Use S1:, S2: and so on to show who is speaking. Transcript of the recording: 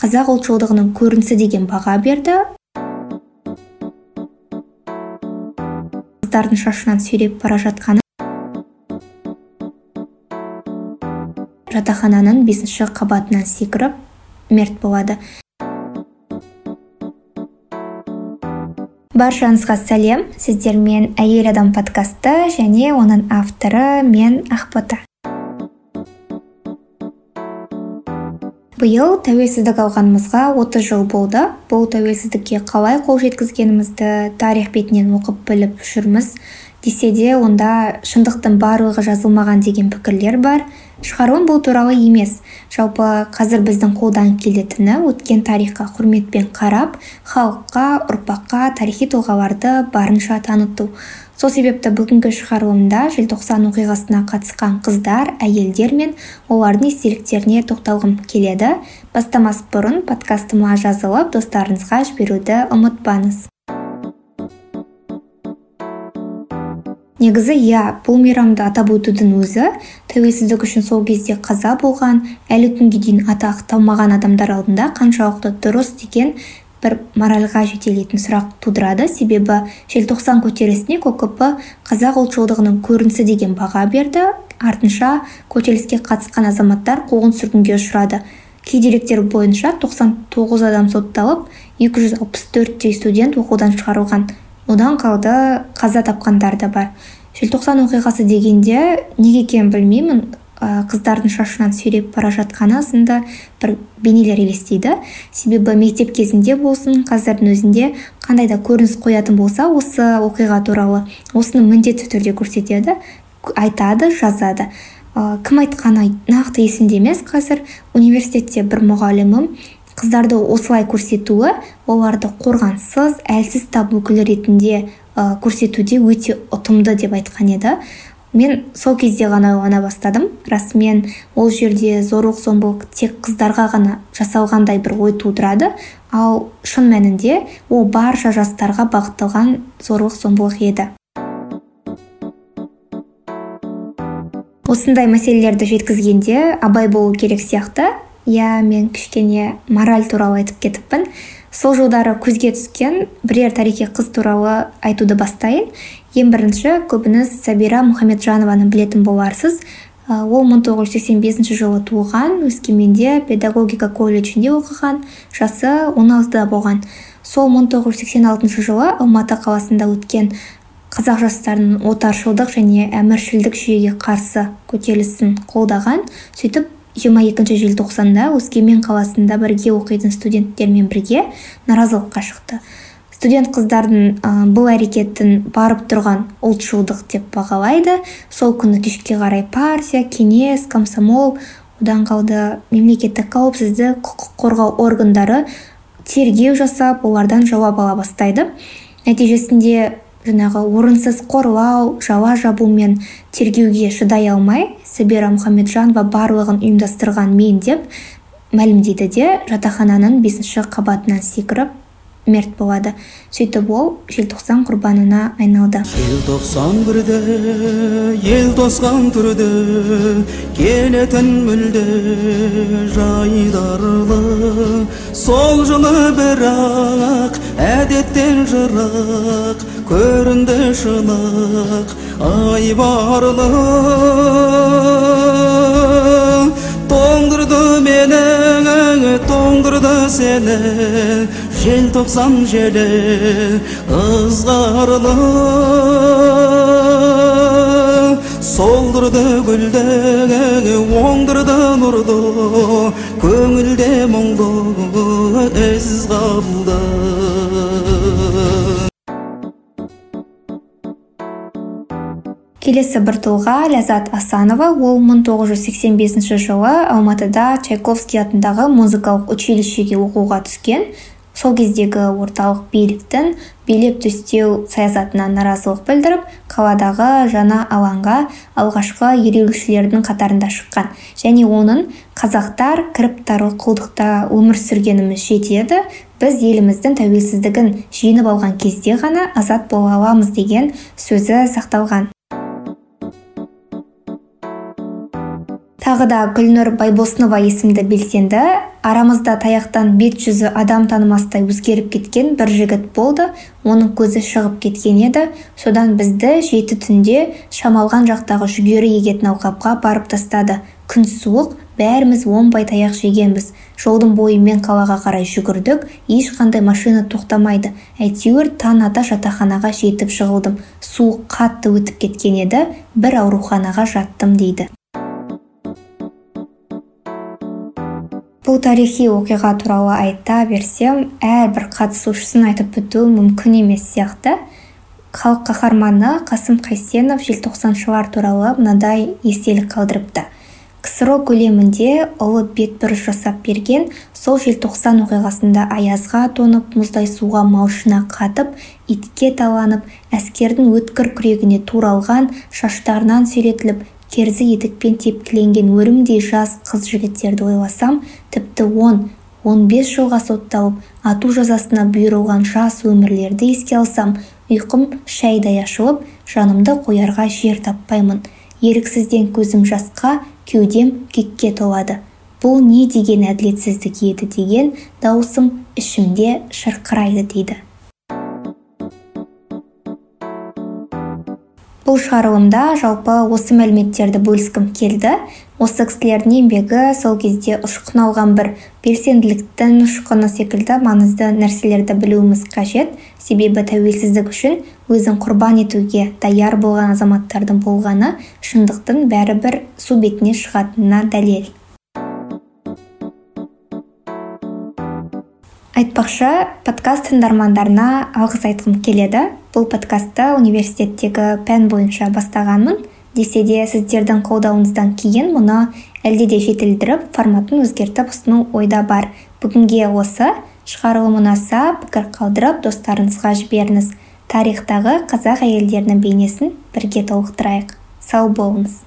S1: қазақ ұлтшылдығының көрінісі деген баға берді. Қыздардың шашынан сүйреп бара жатқаны. Жатақхананың бесінші қабатынан секіріп мерт болады. Баршаңызға сәлем. Сіздермен әйел адам подкасты және оның авторы мен ақбота биыл тәуелсіздік алғанымызға 30 жыл болды. Бұл тәуелсіздікке қалай қол жеткізгенімізді тарих бетінен оқып біліп жүрміз. Десе де онда шындықтың барлығы жазылмаған деген пікірлер бар. Шығаруым бұл туралы емес. Жалпы қазір біздің қолдан келетіні өткен тарихқа құрметпен қарап халыққа ұрпаққа тарихи тұлғаларды барынша таныту. Сол себепті бүгінгі шығарылымда желтоқсан оқиғасына қатысқан қыздар әйелдер мен олардың естеліктеріне тоқталғым келеді. Бастамас бұрын подкастыма жазылып достарыңызға жіберуді ұмытпаңыз. Негізі иә бұл мейрамды атап өтудің өзі тәуелсіздік үшін сол кезде қаза болған әлі күнге дейін аты ақталмаған адамдар алдында қаншалықты дұрыс деген бір моральға жетелейтін сұрақ тудырады. Себебі желтоқсан көтерілісіне кокп қазақ ұлтшылдығының көрінісі деген баға берді. Артынша көтеріліске қатысқан азаматтар қуғын сүргінге ұшырады. Кей деректер бойынша 99 адам сотталып 264 студент оқудан шығарылған. Одан қалды қаза тапқандар да бар. Желтоқсан оқиғасы дегенде неге екенін білмеймін. Қыздардың шашынан сүйреп бара жатқаны сынды бір бейнелер елестейді. Себебі мектеп кезінде болсын қазірдің өзінде қандай да көрініс қоятын болса осы оқиға туралы осыны міндетті түрде көрсетеді айтады жазады. Ә, кім айтқаны нақты есімде емес қазір. Университетте бір мұғалімім қыздарды осылай көрсетуі оларды қорғансыз әлсіз тап өкілі ретінде ә, көрсетуде өте ұтымды деп айтқан еді. Мен сол кезде ғана ойлана бастадым. Расымен ол жерде зорлық зомбылық тек қыздарға ғана жасалғандай бір ой тудырады. Ал шын мәнінде ол барша жастарға бағытталған зорлық зомбылық еді. Осындай мәселелерді жеткізгенде абай болу керек сияқты. Иә мен кішкене мораль туралы айтып кетіппін. Сол жылдары көзге түскен бірер тарихи қыз туралы айтуды бастайын. Ең бірінші көбіңіз сәбира мұхамеджанованы білетін боларсыз ол 1985 жылы туған өскеменде педагогика колледжінде оқыған жасы 16-да болған. Сол 1986 жылы алматы қаласында өткен қазақ жастарының отаршылдық және әміршілдік жүйеге қарсы көтерілісін қолдаған сөйтіп 22 желтоқсанда өскемен қаласында бірге оқитын студенттермен бірге наразылыққа шықты. Студент қыздардың ә, бұл әрекетін барып тұрған ұлтшылдық деп бағалайды. Сол күні кешке қарай партия кеңес комсомол одан қалды. Мемлекеттік қауіпсіздік құқық қорғау органдары тергеу жасап олардан жауап ала бастайды. Нәтижесінде жаңағы орынсыз қорлау жала жабу мен тергеуге шыдай алмай сәбира мұхамеджанова барлығын ұйымдастырған мен деп мәлімдейді де жатақхананың бесінші қабатынан секіріп мерт болады. Сөйтіп ол желтоқсан құрбанына айналды.
S2: Желтоқсан бірде ел тосқан түрде келетін мүлде жайдарлы. Сол жылы бірақ әдеттен жырақ көрінді шынық айбарлы тоңдырды мені тоңдырды сені. Желтоқсан желі ызғарлы. Солдырды гүлді оңдырды нұрды көңілде мұңды із қалды.
S1: Келесі бір тұлға ләззат асанова. Ол 1985 жылы алматыда чайковский атындағы музыкалық училищеге оқуға түскен. Сол кездегі орталық биліктің билеп төстеу саясатына наразылық білдіріп қаладағы жаңа алаңға алғашқы ереуілшілердің қатарында шыққан. Және оның қазақтар кіріптарлы құлдықта өмір сүргеніміз жетеді біз еліміздің тәуелсіздігін жеңіп алған кезде ғана азат бола аламыз деген сөзі сақталған. Тағы да гүлнұр байбосынова есімді белсенді. Арамызда таяқтан бет жүзі адам танымастай өзгеріп кеткен бір жігіт болды. Оның көзі шығып кеткен еді. Содан бізді жеті түнде шамалған жақтағы жүгері егетін алқапқа барып тастады. Күн суық бәріміз оңбай таяқ жегенбіз. Жолдың бойымен қалаға қарай жүгірдік. Ешқандай машина тоқтамайды. Әйтеуір таң ата жатақханаға жетіп жығылдым. Суық қатты өтіп кеткен еді. Бір ауруханаға жаттым дейді. Бұл тарихи оқиға туралы айта берсем әрбір қатысушысын айтып біту мүмкін емес сияқты. Халық қаһарманы қасым қайсенов желтоқсаншылар туралы мынадай естелік қалдырыпты. Ксро көлемінде ұлы бетбұрыс жасап берген сол желтоқсан оқиғасында аязға тоңып мұздай суға малшына қатып итке таланып әскердің өткір күрегіне туралған шаштарынан сүйретіліп керзі етікпен тепкіленген өрімдей жас қыз-жігіттерді ойласам тіпті он он бес жылға сотталып ату жазасына бұйырылған жас өмірлерді еске алсам ұйқым шәйдай ашылып жанымды қоярға жер таппаймын. Еріксізден көзім жасқа кеудем кекке толады. Бұл не деген әділетсіздік еді деген дауысым ішімде шырқырайды дейді. Бұл шығарылымда жалпы осы мәліметтерді бөліскім келді. Осы кісілердің еңбегі сол кезде ұшқын алған бір белсенділіктің ұшқыны секілді маңызды нәрселерді білуіміз қажет. Себебі тәуелсіздік үшін өзін құрбан етуге даяр болған азаматтардың болғаны шындықтың бәрібір су бетіне шығатынына дәлел. Айтпақшы подкаст тыңдармандарына алғыс айтқым келеді. Бұл подкастты университеттегі пән бойынша бастағанмын. Десе де сіздердің қолдауыңыздан кейін мұны әлде де жетілдіріп форматын өзгертіп ұсыну ойда бар. Бүгінге осы шығарылым ұнаса пікір қалдырып достарыңызға жіберіңіз. Тарихтағы қазақ әйелдерінің бейнесін бірге толықтырайық. Сау болыңыз.